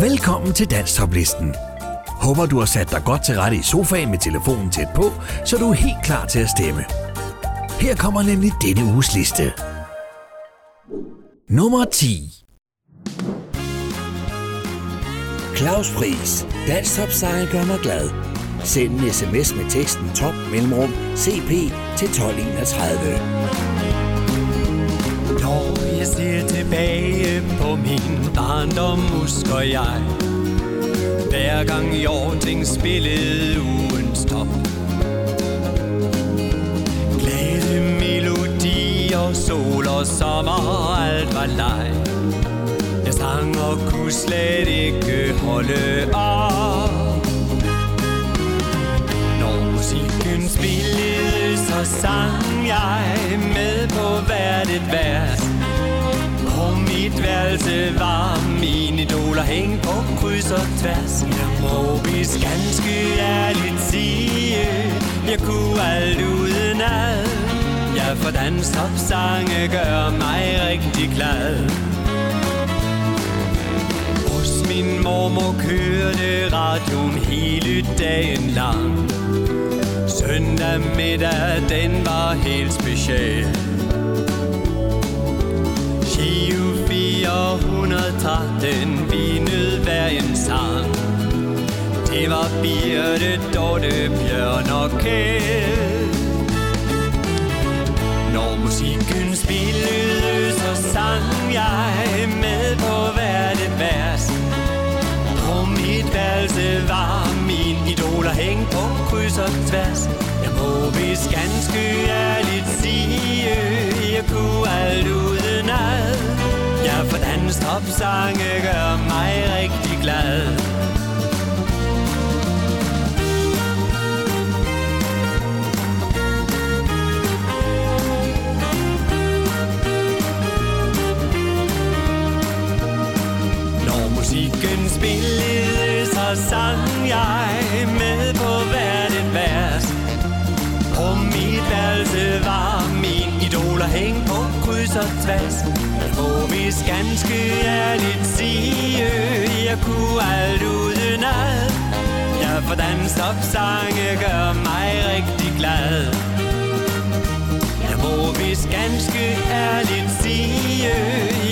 Velkommen til Danstoplisten. Håber du har sat dig godt til rette i sofaen med telefonen tæt på, så du er helt klar til at stemme. Her kommer nemlig denne uges liste. Nummer 10 Claus Pris. Dansk topsejr gør mig glad. Send en sms med teksten top mellemrum CP til 1231. Når jeg ser tilbage på min barndom, husker jeg Hver gang Jorting spillede ugens top Glæde, melodier, sol og sommer, alt var leg. Jeg sang og kunne slet ikke holde op. Når musikken spillede, så sang jeg med på hvert et vers. På mit værelse var mine idoler hæng på kryds og tværs. Jeg må vist ganske ærligt sige Jeg kunne alt uden ad. Ja, for danstopsange gør mig rigtig glad. Hos min mormor kørte radioen hele dagen lang. Søndag middag, den var helt speciel. Gio 413, vi nød hver en sang. Det var Birte, Dorte, Bjørn og Kjeld. Når musikken spillede, så sang jeg med på hvert et vers. På mit værelse var min hænge på kryds og tværs. Jeg må vist ganske ærligt sige, jeg kunne alt uden ad. Ja, for danstopsange gør mig rigtig glad. Musikken spiller så sang jeg med på hvert et vers. På mit værelse var min idoler hængt på kryds og tværs. Jeg må vist ganske ærligt sige, jeg kunne alt uden ad. Ja, for sange gør mig rigtig glad. Jeg må vist ganske ærligt sige,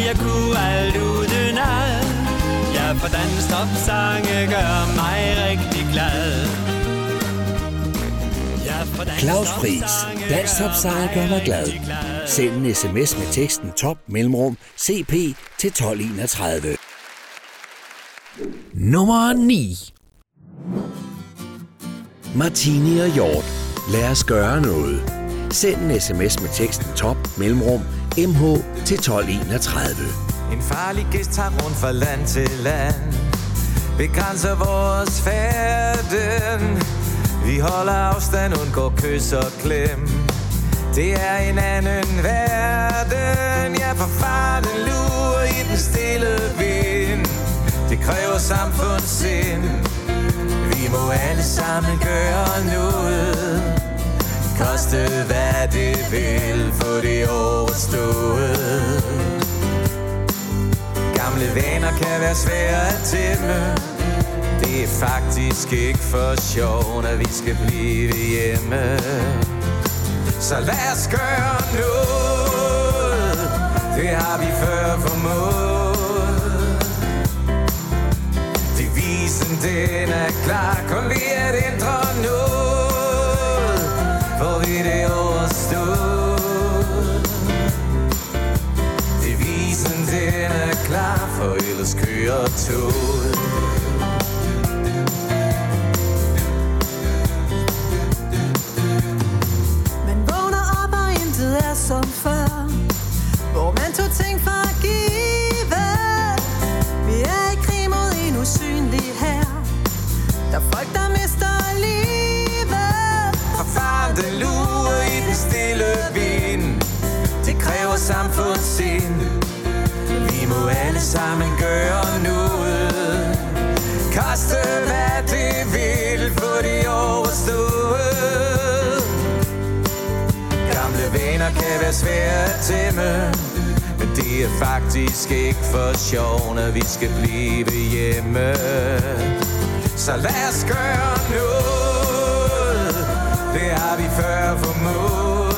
jeg kunne alt uden ad. Ja, for danstopsange gør mig rigtig glad. Ja, Claus danstopsange Dansk topsejr gør mig glad. Send en sms med teksten top mellemrum CP til 1231. Nummer 9 Martini og Hjort. Lad os gøre noget. Send en sms med teksten top mellemrum MH til 1231. En farlig gæst tager rundt fra land til land. Begrænser vores færden. Vi holder afstand, undgår kys og klem. Det er en anden verden. Ja, for farten lurer i den stille vind. Det kræver samfundssind Vi må alle sammen gøre noget. Koste hvad det vil, få det overstået. Gamle vaner kan være svære at tæmme. Det er faktisk ikke for sjov, når vi skal blive hjemme. Så lad os gøre noget. Det har vi før formået. Devisen den er klar. Kun vi at ændre noget. Får vi det overstået For forstået Gamle venner kan være svære at tæmme Men Men det er faktisk ikke for sjov, når vi skal blive hjemme. Så lad os gøre noget. Det har vi før formået.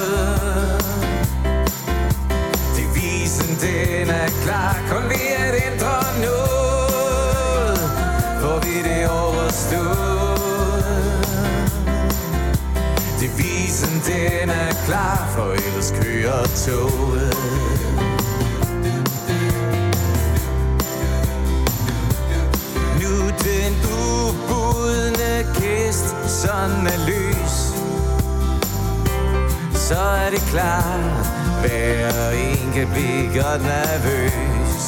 Devisen den er klar. Kun ved at ændre noget Får vi det overstået. Den er klar For ellers kører toget. Nu den ubudne kist, Sådan er lys Så er det klar, Hver en kan blive godt nervøs.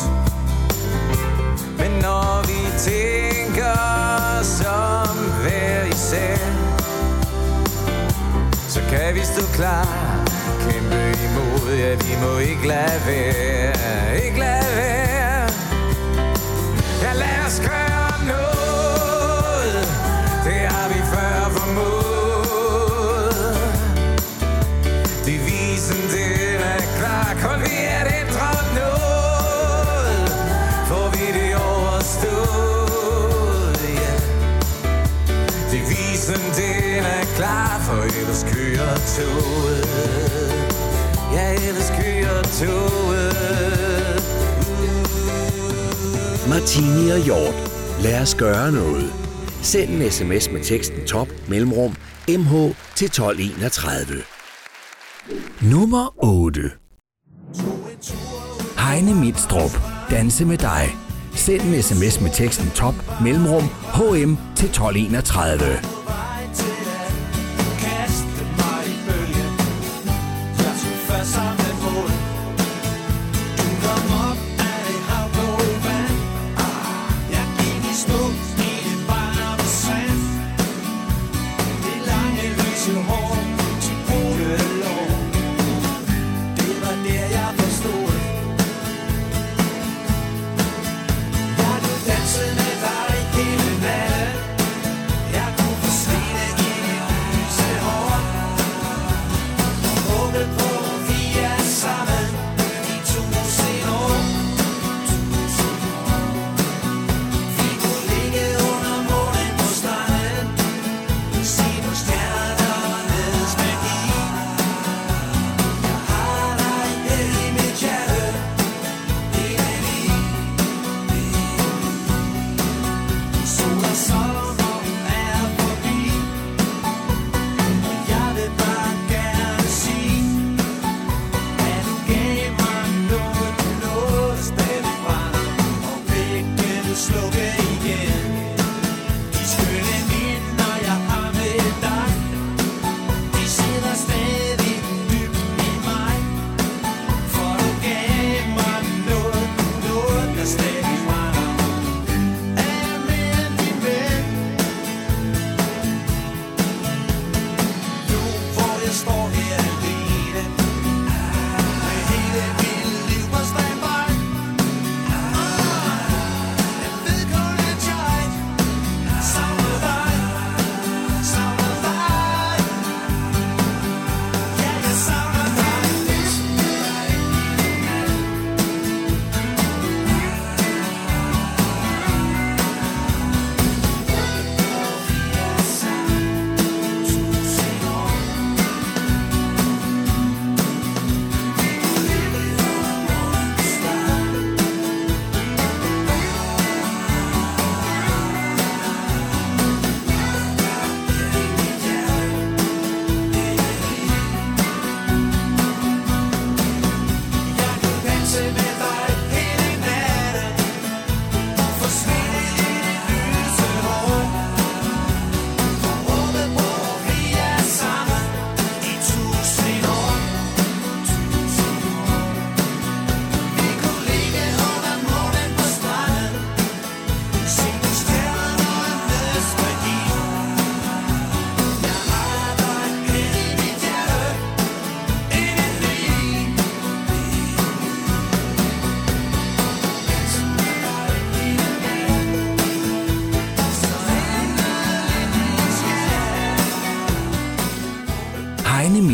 Men når vi tænker som hver især kan vi stå klar? Kæmpe imod, ja vi må ikke lade være. Ikke lade være. Ja lad os gøre noget. Det har vi før formået. Devisen den er klar. Kun vi er det ændre noget. Får vi det overstået? Ja. Devisen den er klar. For ellers kører toget Ja, ellers kører toget Martini og Hjort. Lad os gøre noget. Send en sms med teksten top mellemrum mh til 1231. Nummer 8. Heine Midstrup. Danse med dig. Send en sms med teksten top mellemrum hm til 1231.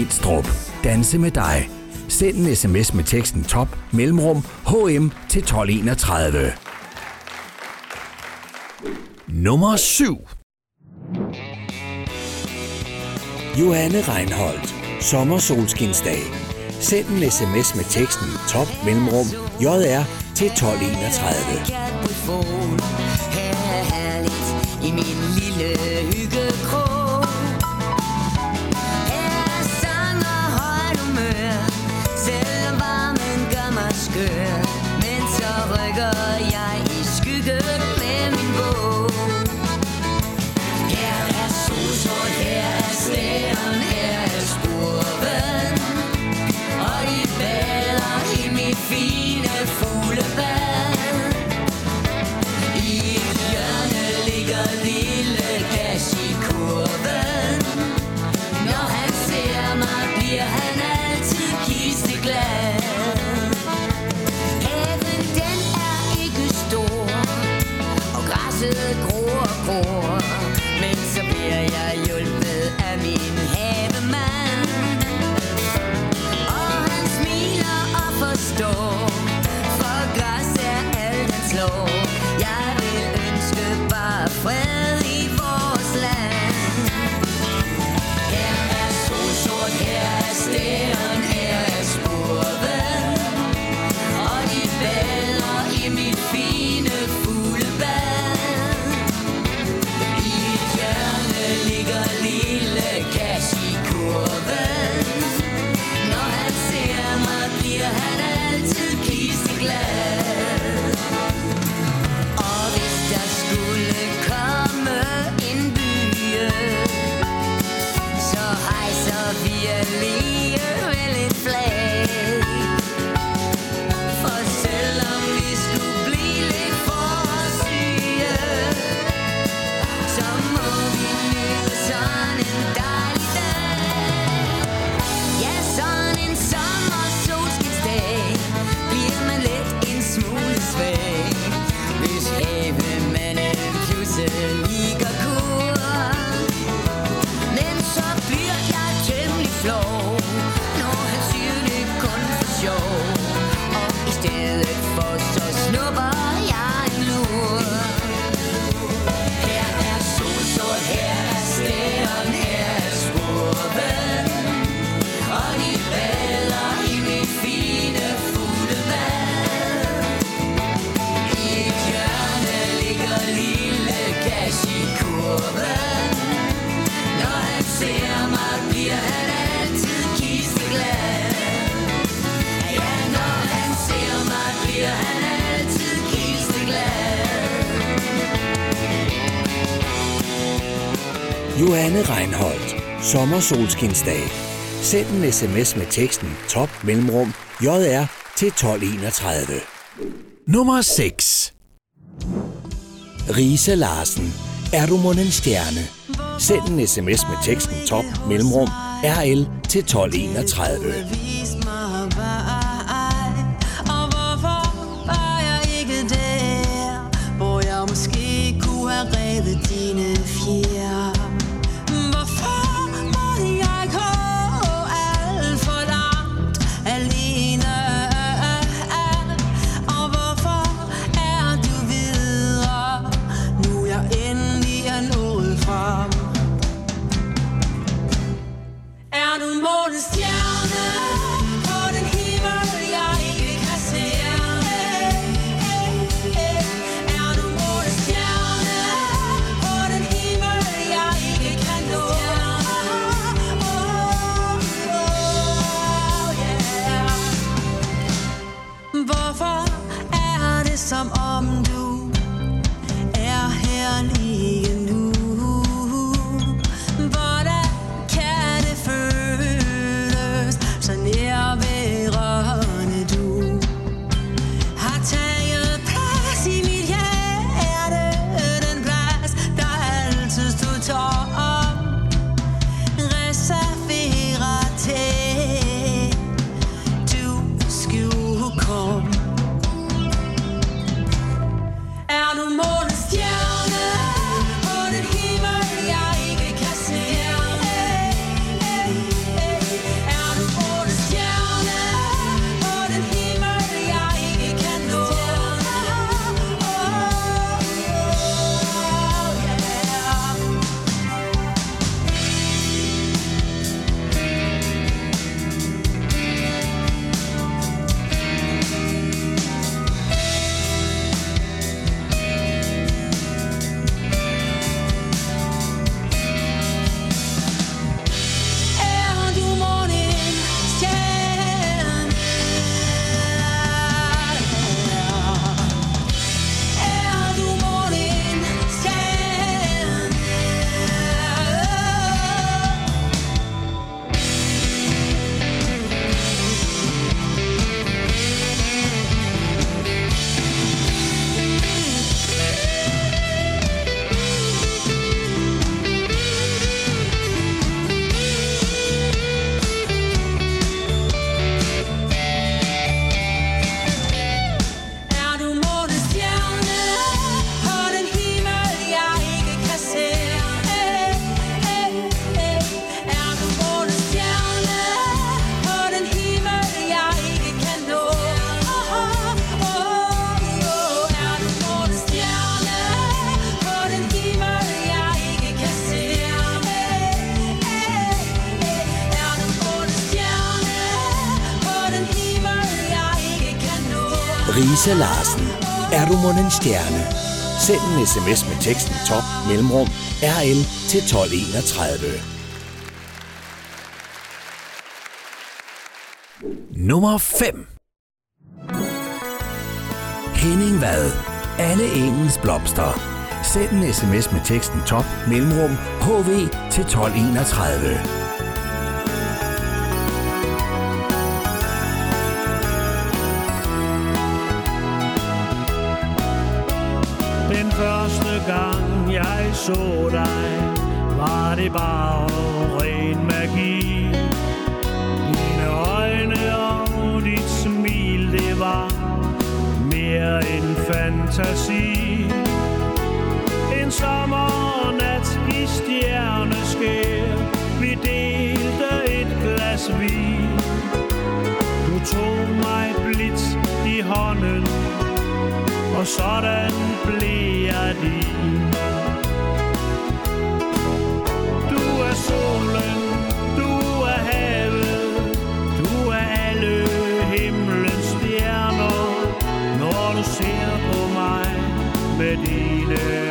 Glistrup. Danse med dig. Send en sms med teksten top mellemrum HM til 1231. Nummer 7 Johanne Reinholdt. Sommersolskinsdag. Send en sms med teksten top mellemrum JR til 1231. Her er herligt i min lille hygge Johanne Reinholdt. Sommersolskinsdag. Send en sms med teksten top mellemrum JR til 1231. Nummer 6 Risa Larsen. Er du en stjerne? Send en sms med teksten top mellemrum RL til 1231. Rise Larsen. Er du mon en stjerne? Send en sms med teksten top mellemrum RL til 1231. Nummer 5 Henning Vad. Alle engens blomster. Send en sms med teksten top mellemrum HV til 1231. så dig, var det bare ren magi. Dine øjne og dit smil, det var mere end fantasi. En sommernat i stjerneskær, vi delte et glas vin. Du tog mig blidt i hånden, og sådan blev jeg din. Med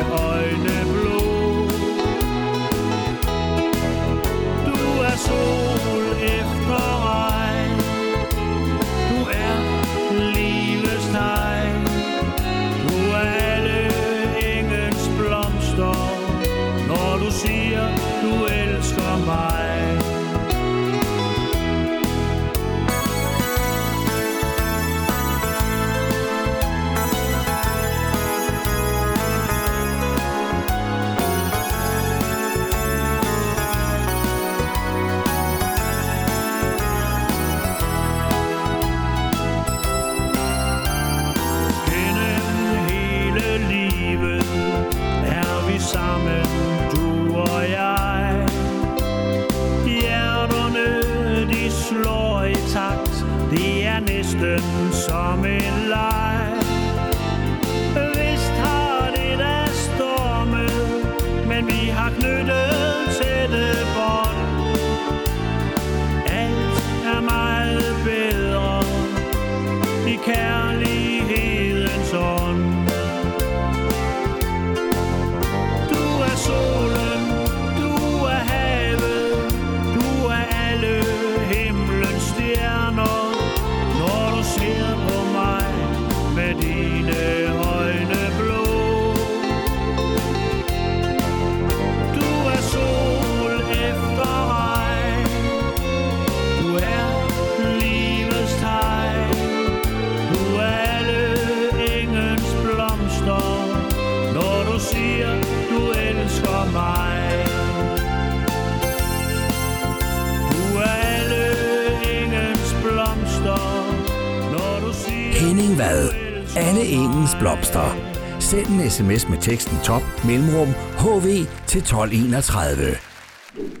Henning Vad. Alle engens blomster. Send en sms med teksten top mellemrum HV til 1231.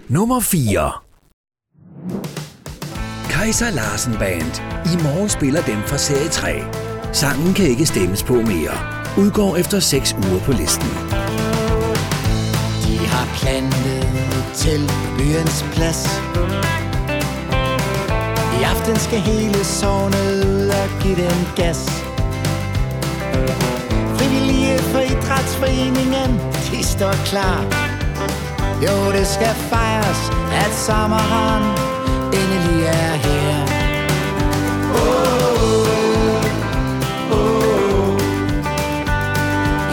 Nummer 4 Kaiser Larsen Band. I morgen spiller dem fra serie 3. Sangen kan ikke stemmes på mere. Udgår efter 6 uger på listen. De har plantet til byens plads I aften skal hele sovnet ud og give den gas Frivillige for idrætsforeningen, de står klar Jo, det skal fejres, at sommeren endelig er her Oh, oh, oh.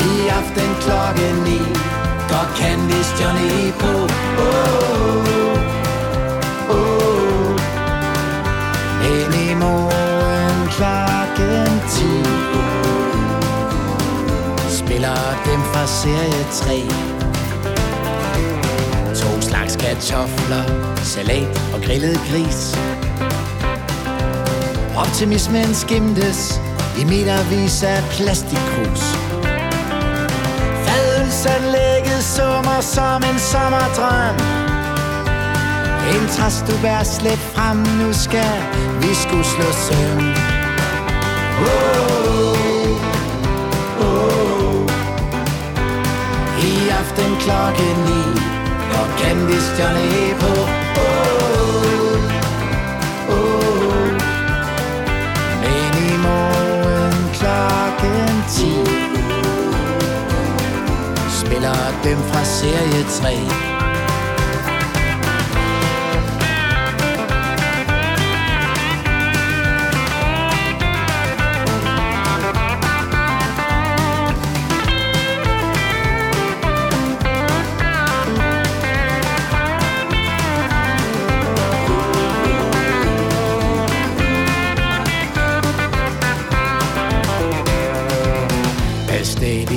I aften klokken ni Går Candice Johnny på oh, oh. oh. Anymore eller dem fra serie 3 To slags kartofler, salat og grillet gris. Optimismen skimtes i metervis af plastikkrus. Fadelsanlægget summer som en sommerdrøm. En træs du bær slæb frem, nu skal vi skulle slå søm. Oh, oh. aften klokken ni Og kendisstjerne på oh, oh, oh. Men i morgen klokken 10 Spiller dem fra serie 3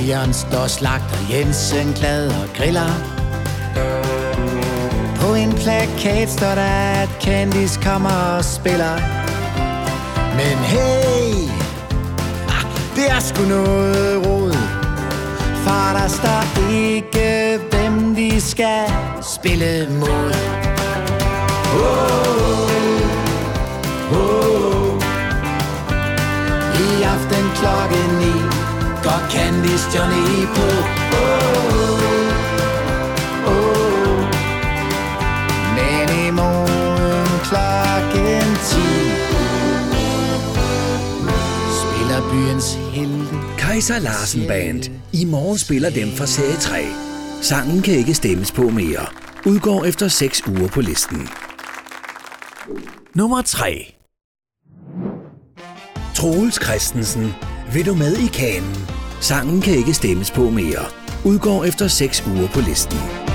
Jørgen står slagter Jensen glad og griller. På en plakat står der, at Candice kommer og spiller. Men hey, ah, det er sgu noget rod. For der står ikke, hvem de skal spille mod. Oh, oh, oh. I aften klokken 9 godt Candice Johnny på oh, oh, oh. Men i morgen klokken 10 Spiller byens helte. Kaiser Larsen Band. I morgen spiller dem fra serie 3 Sangen kan ikke stemmes på mere. Udgår efter 6 uger på listen. Nummer 3 Troels Christensen. Vil du med i kanen? Sangen kan ikke stemmes på mere. Udgår efter 6 uger på listen.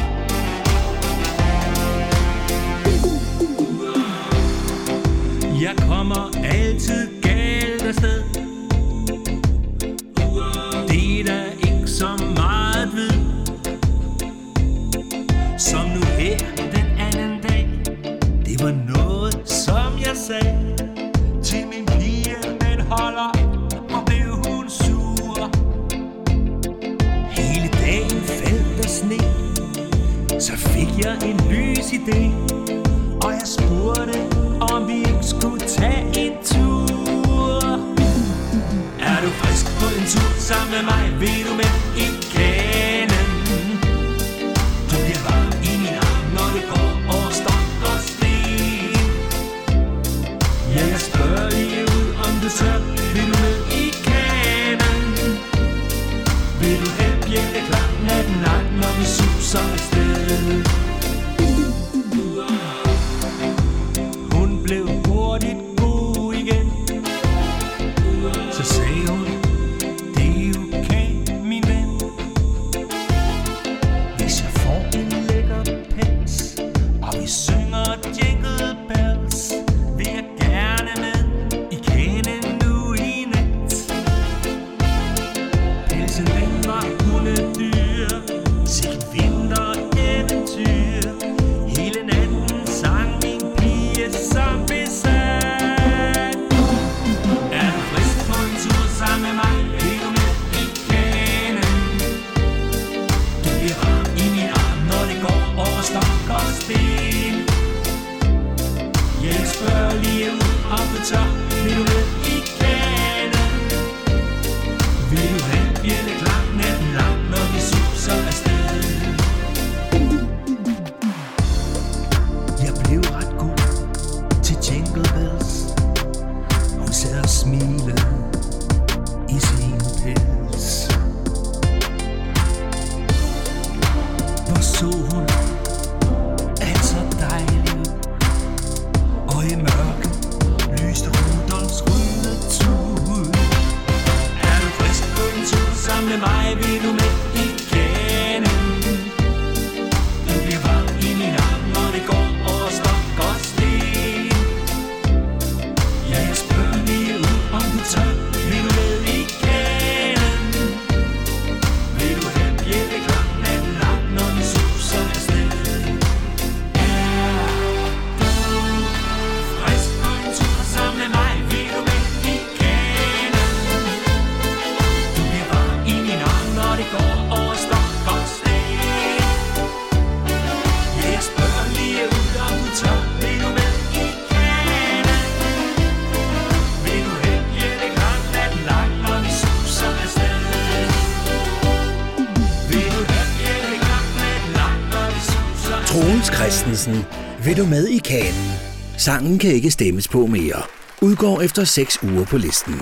Christensen. Vil du med i kanen? Sangen kan ikke stemmes på mere. Udgår efter 6 uger på listen.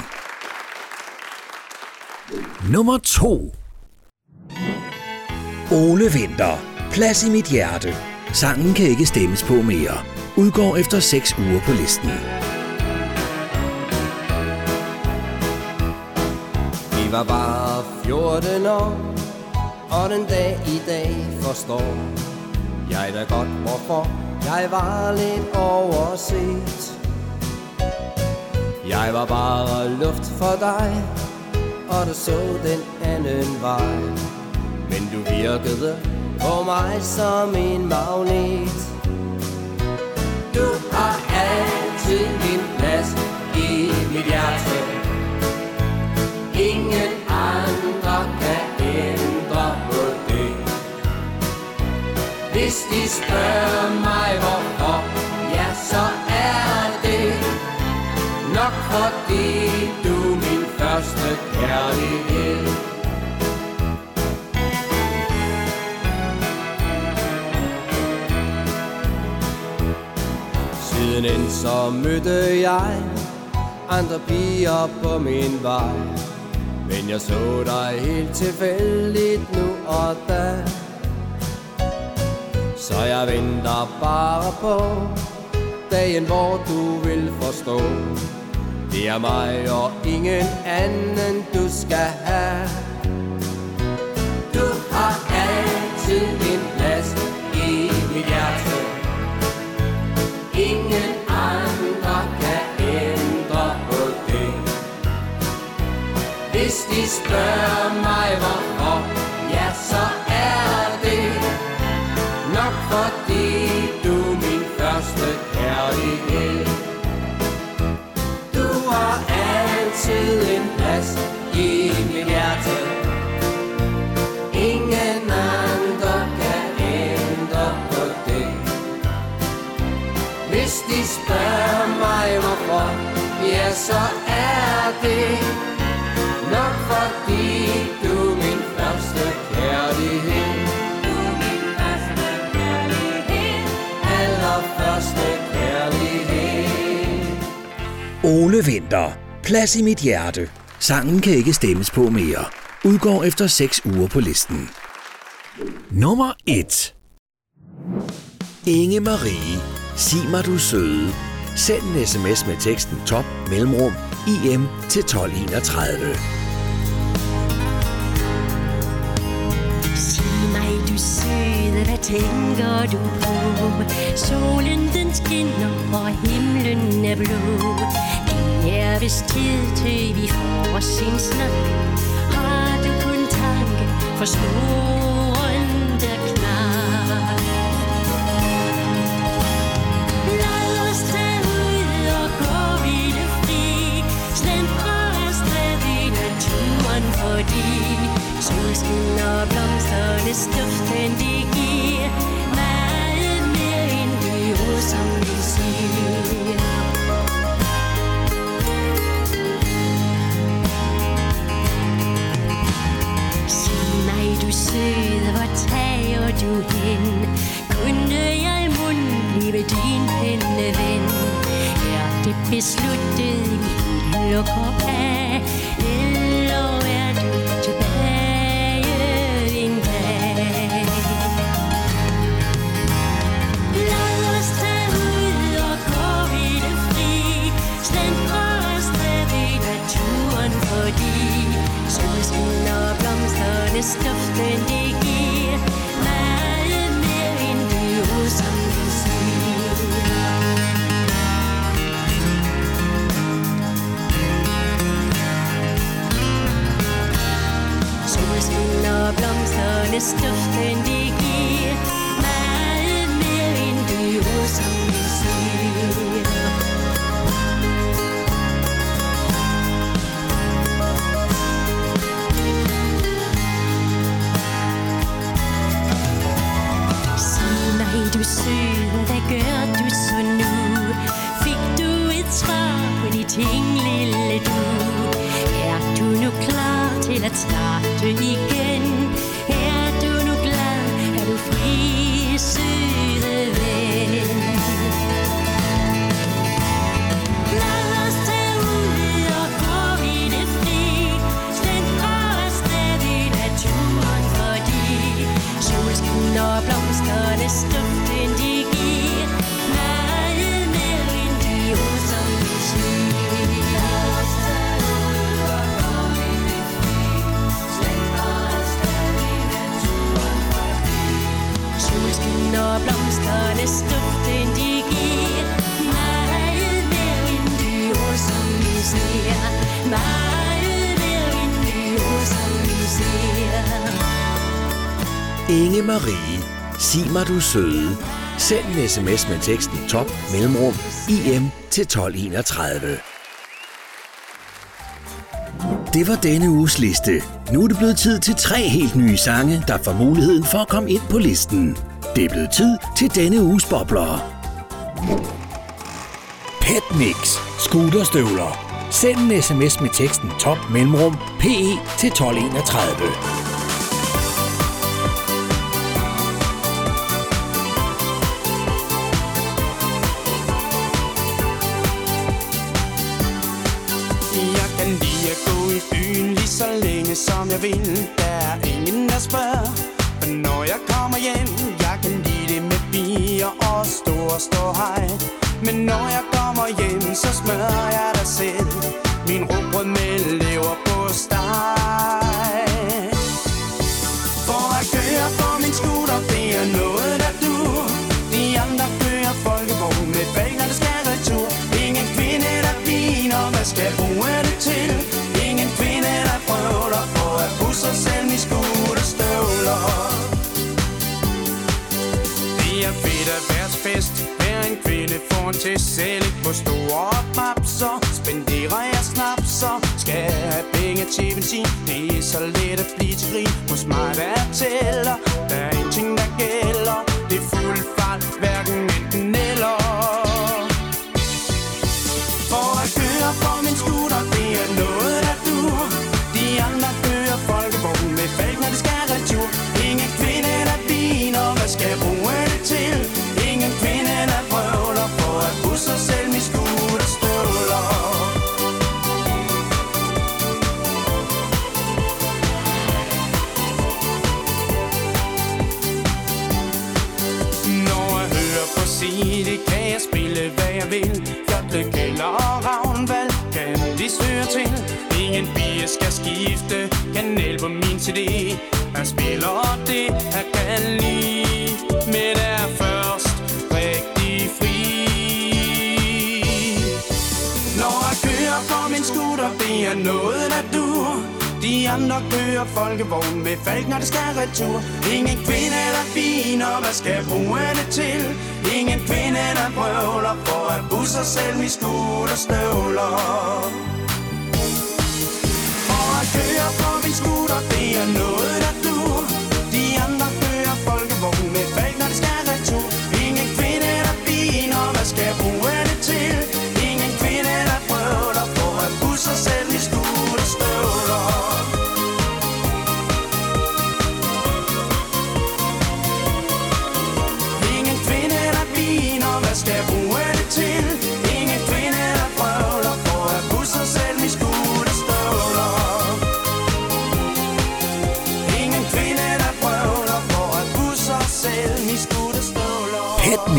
Nummer 2 Ole Vinter. Plads i mit hjerte. Sangen kan ikke stemmes på mere. Udgår efter 6 uger på listen. Vi var bare 14 år, og den dag i dag forstår jeg da godt, hvorfor jeg var lidt overset. Jeg var bare luft for dig, og du så den anden vej. Men du virkede på mig som en magnet. Du har altid Hvis de spørger mig hvorfor, ja så er det nok fordi du er min første kærlighed. Siden så mødte jeg andre piger på min vej. Men jeg så dig helt tilfældigt nu og da. Så jeg venter bare på dagen, hvor du vil forstå. Det er mig og ingen anden, du skal have. Du har altid en plads i mit hjerte. Ingen andre kan ændre på det. Hvis de spørger mig hvorfor, så er det nok fordi du er min første kærlighed. Du er min første kærlighed. Allerførste kærlighed. Ole Vinter. Plads i mit hjerte. Sangen kan ikke stemmes på mere. Udgår efter 6 uger på listen. Nummer 1. Inge Marie. Sig mig du søde. Send en sms med teksten top mellemrum IM til 1231. Sig mig, du søde, hvad tænker du på? Solen den skinner, og himlen er blå. Det er vist tid til, vi får os en snak. Har du kun tanke for små solskin og blomsternes duften, de giver meget mere end de ord, som vi siger. Sig mig, du søde, hvor tager du hen? Kunne jeg mund blive din penneven? Er det besluttet, vi lukker af? Blomsternes duften, det giver meget mere end de du søde, hvad gør du så nu? Fik du et svar på de ting, lille du? Er du nu klar til at starte igen? Inge Marie, sig mig du søde. Send en sms med teksten top mellemrum im til 1231. Det var denne uges liste. Nu er det blevet tid til tre helt nye sange, der får muligheden for at komme ind på listen. Det er blevet tid til denne uges bobler. Petmix. Scooterstøvler. Send en sms med teksten top mellemrum PE til 1231. Jeg kan lide at gå i byen lige så længe som jeg vil Der er ingen der spørger Og når jeg kommer hjem siger og stor stå hej Men når jeg kommer hjem Så smører jeg dig selv. Min rugbrød med lever på steg For at køre på min scooter Det er noget der du. De andre kører folkevogn med bag når det skal retur Ingen kvinde der viner Hvad skal bruge det til? Ingen kvinde der prøver For at pusse sig selv. Fest. Hver en kvinde får en til selv Ikke på store papser. Spenderer jeg snapser. Skal jeg have penge til benzin? Det er så let at blive til grin. Hos mig der tæller. Der er en ting der gælder. Det er fuld fart. Skifte kanal på min CD Jeg spiller det, jeg kan lide Men er først rigtig fri. Når jeg kører på min scooter, det er noget der du De andre kører folkevogn med falk, når det skal retur. Ingen kvinde der og hvad skal bruge det til? Ingen kvinde der brøvler for at busse selv i skud og støvler. Godt, det er noget der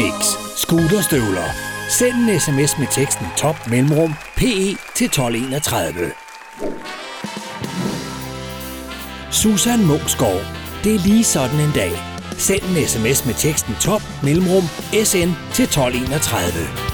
Mix. Scooterstøvler. Send en sms med teksten top mellemrum PE til 1231. Susan Mungsgaard. Det er lige sådan en dag. Send en sms med teksten top mellemrum SN til 1231.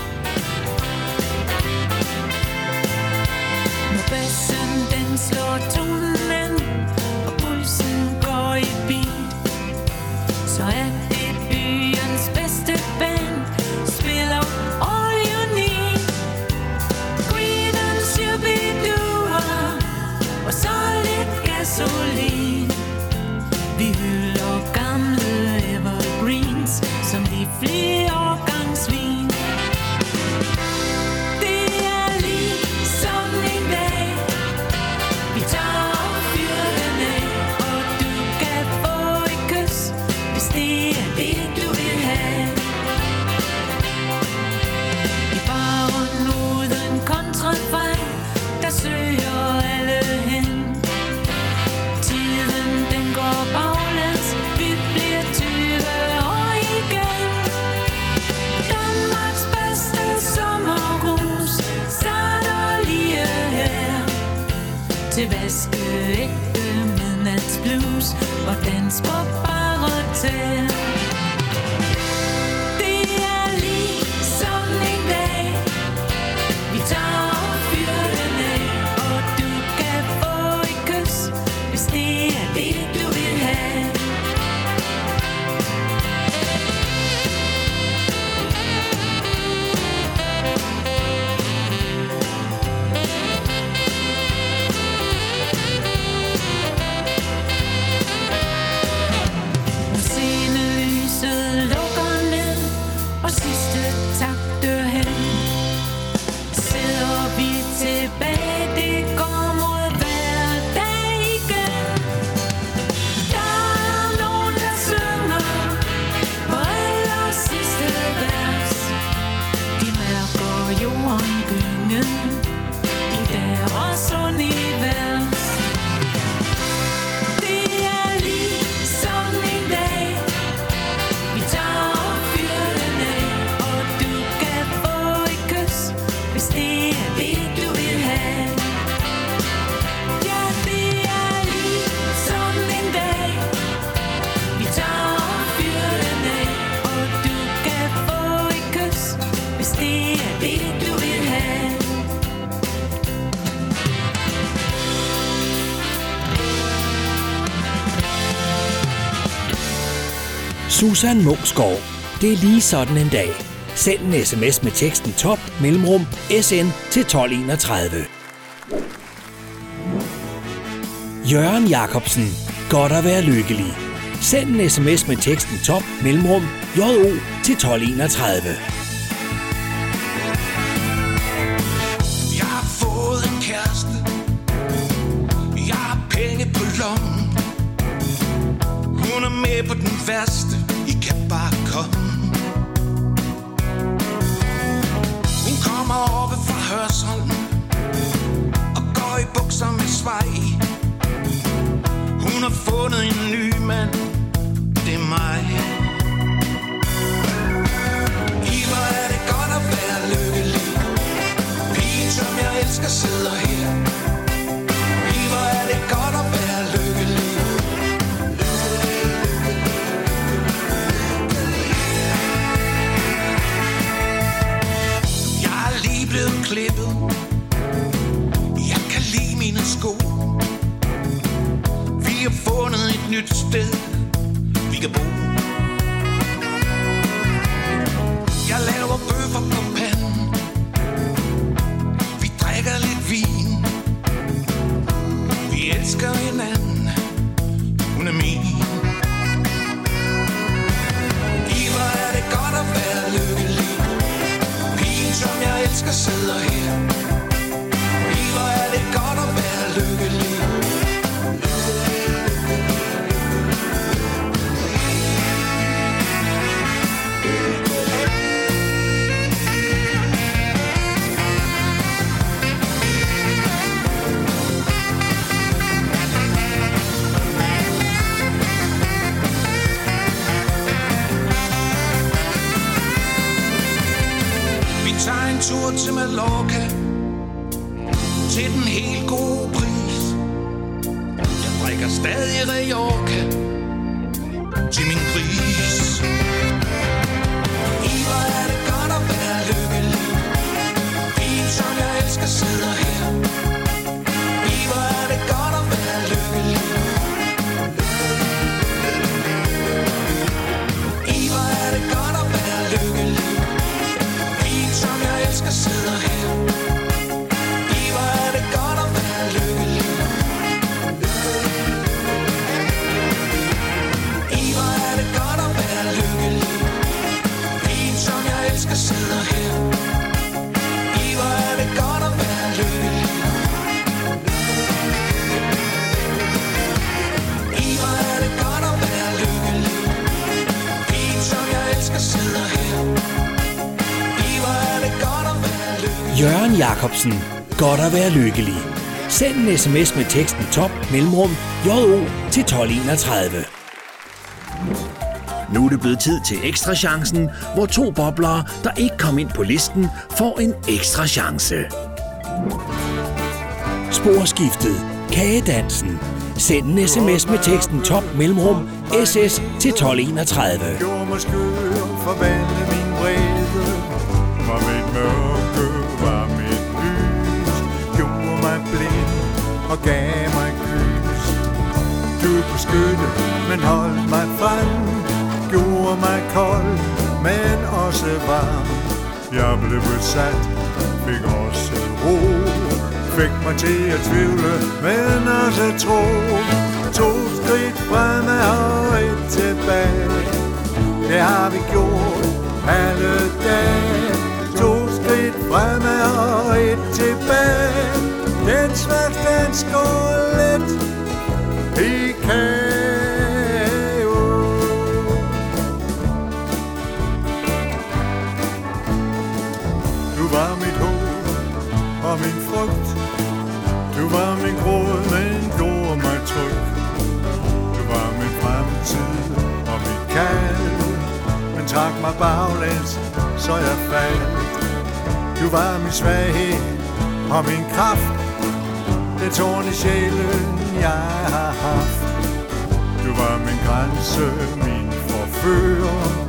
singen Susan Mungsgaard. Det er lige sådan en dag. Send en sms med teksten top mellemrum sn til 1231. Jørgen Jacobsen. Godt at være lykkelig. Send en sms med teksten top mellemrum jo til 1231. Jacobsen. Godt at være lykkelig. Send en sms med teksten top mellemrum jo til 1231. Nu er det blevet tid til ekstra chancen, hvor to boblere, der ikke kom ind på listen, får en ekstra chance. Sporskiftet. Kagedansen. Send en sms med teksten top mellemrum ss til 1231. Du men holdt mig frem Gjorde mig kold, men også varm. Jeg blev besat, fik også ro Fik mig til at tvivle, men også tro. To skridt fremad og et tilbage. Det har vi gjort alle dage. To skridt fremad og et tilbage. Den slags dans går let min frugt. Du var min gråd, men gjorde mig tryg. Du var min fremtid og mit kald. Men trak mig baglæns, så jeg faldt. Du var min svaghed og min kraft. Det tårn i sjælen, jeg har haft. Du var min grænse, min forfører.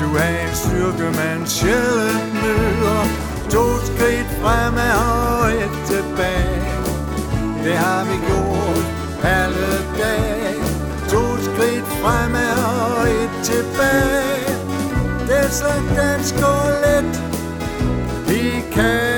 Du er en styrke, man sjældent møder. To skridt fremad og et tilbage. Det har vi gjort alle dage. To skridt fremad og et tilbage. Det er så dansk og let. Vi kan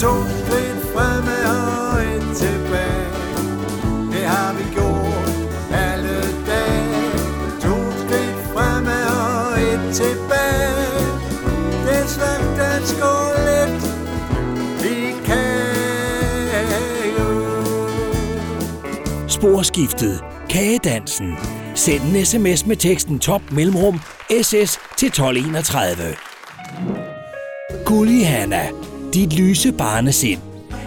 to lidt fremad og et tilbage Det har vi gjort alle dage To skridt fremad og et tilbage Det slags der går lidt Vi kan jo Sporskiftet. Kagedansen. Send en sms med teksten top mellemrum SS til 1231. Gulli Hanna. Dit lyse barnesind.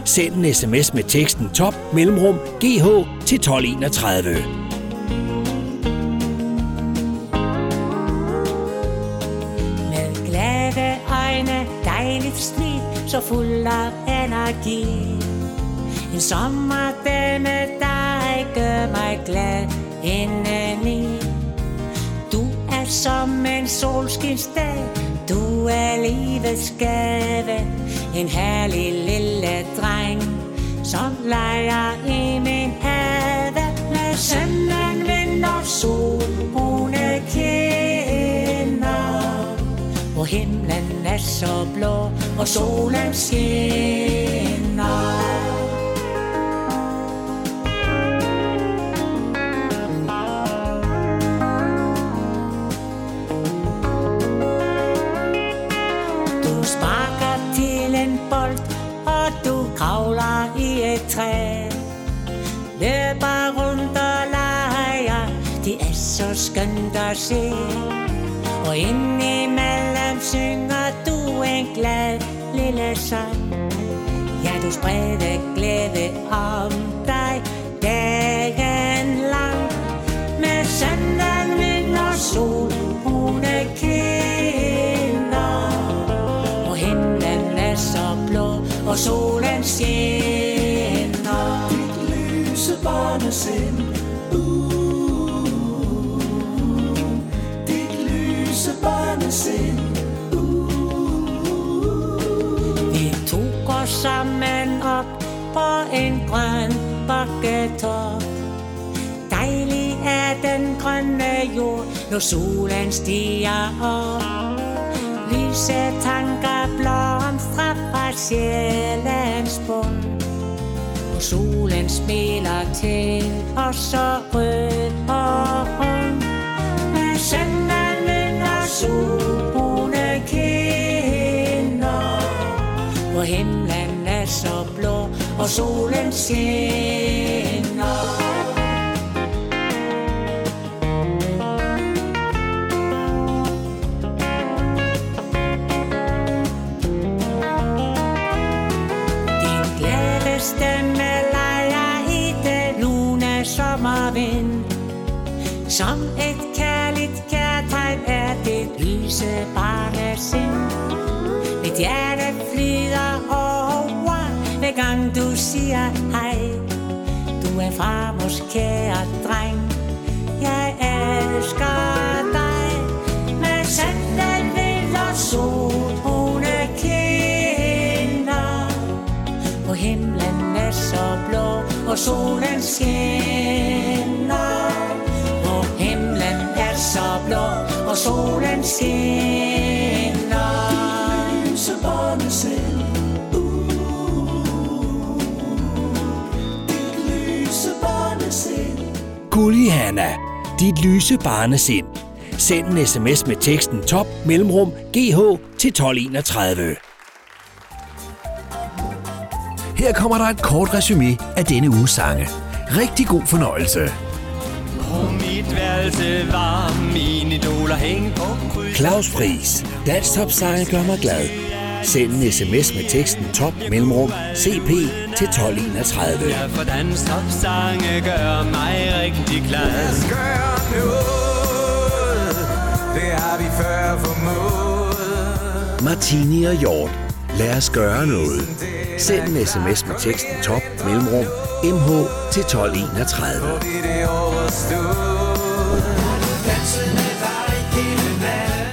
Send en sms med teksten top mellemrum GH til 1231. Med glade øjne, dejligt smil, så fuld af energi. En sommerdag med dig gør mig glad indeni. Du er som en solskinsdag, du er livets gave. En herlig lille dreng, som leger i min have. Med sønnen, vind og sol, brune kinder. Hvor himlen er så blå, og solen skinner. Kravler i et træ. Løber rundt og leger, det er så skønt at se. Og indimellem synger du en glad lille sang. Ja, du spreder glæde om dig dagen lang. Med søndag, vind og sol, brune kinder. Og himlen er så blå, og solen skinner. Dit lyse barnesind, uh, dit lyse barnesind. Uh. Vi tog os sammen op på en grøn bakketop. Dejlig er den grønne jord, når solen stiger op. Lyse tanker blomstrer sjælens bund. Og solen smiler til os så rød og rund. Med søndag, og solbrune kinder. Hvor himlen er så blå, og solen skinner. Som et kærligt kærtegn er det lyse barnesind. Mit hjerte flyder over, hver gang du siger hej. Du er farmors kære dreng, jeg elsker dig. Med sandal, vind og sol, kinder. Hvor himlen er så blå, og solen skinner. Og solen skinner. Lyse barnesind, dit lyse barnesind. Gulli Hanna. Dit lyse barnesind. Send en sms med teksten top mellemrum GH til 1231. Her kommer der et kort resume af denne uges sange. Rigtig god fornøjelse. Værelse var mine idoler hængt på kryds. Claus Friis, Dansk Topsanger gør mig glad. Send en sms med teksten top mellemrum CP til 1231. Ja, for dans topsange gør mig rigtig glad. Lad os gøre noget, det har vi før formået. Martini og Hjort. Lad os gøre noget. Send en sms med teksten top mellemrum MH til 1231. Vi det overstået.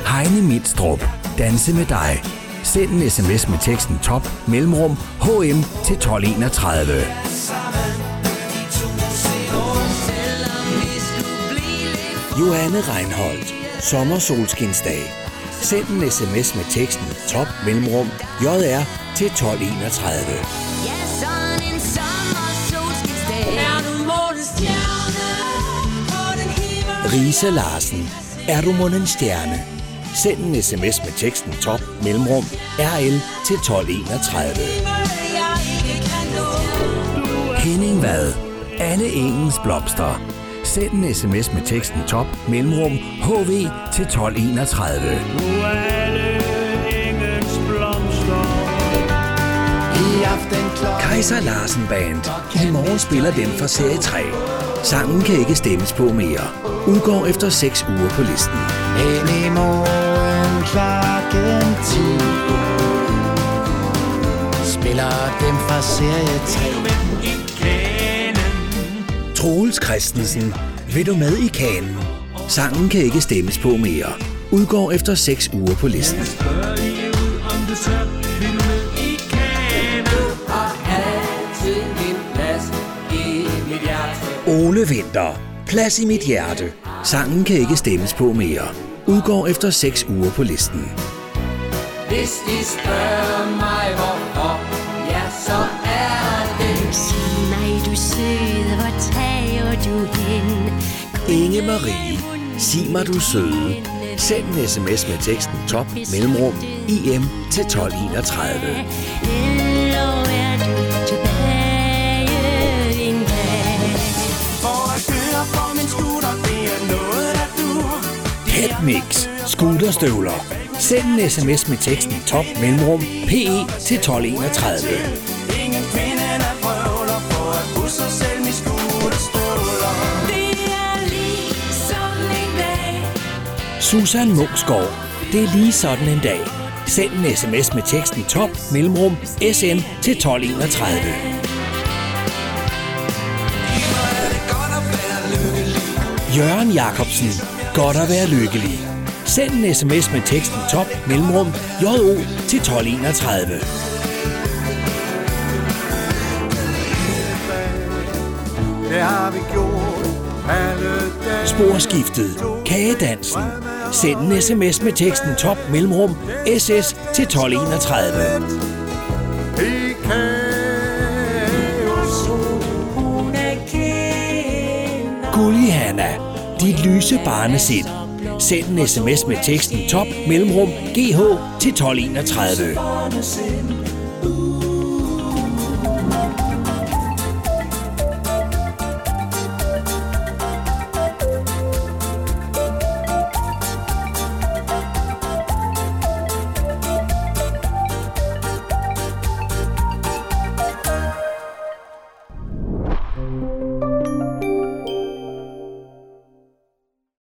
Heine Midstrup. Danse med dig. Send en sms med teksten top mellemrum HM til 1231. Johanne Reinholdt. Sommersolskinsdag. Send en sms med teksten top mellemrum JR til 1231. Risa Larsen. Er du mon en stjerne? Send en sms med teksten top mellemrum RL til 1231. jeg ikke kan nå Henning Vad. Anne Engens Blomster. Send en sms med teksten top mellemrum HV til 1231. Nu er alle engens blomster. I aften klokken Kaiser Larsen Band. I morgen spiller den fra serie 3. Sangen kan ikke stemmes på mere. Udgår efter 6 uger på listen. Hen i morgen klokken 10 Spiller dem fra serie 3 Troels Christensen. Vil du med i kanen? Sangen kan ikke stemmes på mere. Udgår efter 6 uger på listen. Har Ole Vinter. Plads i mit hjerte. Sangen kan ikke stemmes på mere. Udgår efter 6 uger på listen. Hvis de spørger mig hvorfor, ja, så er det Sig mig, du søde, hvor tager du hen? Inge Marie. Sig mig du søde. Send en sms med teksten top mellemrum IM til 1231. Mix. Scooterstøvler. Send en sms med teksten top mellemrum PE til 1231. Ingen kvinde, der prøver på at pusse selv med scooterstøvler Det er lige sådan en dag Susan Munksgaard. Det er lige sådan en dag. Send en sms med teksten top mellemrum SN til 1231. Jørgen Jacobsen. Godt at være lykkelig. Send en sms med teksten top mellemrum JO til 1231. Det har vi gjort alle dage. Sporskiftet. Kagedansen. Send en sms med teksten top mellemrum SS til 1231. I kaos. Gulli Hanna. Lyse barnesind. Send en sms med teksten top mellemrum GH til 1231.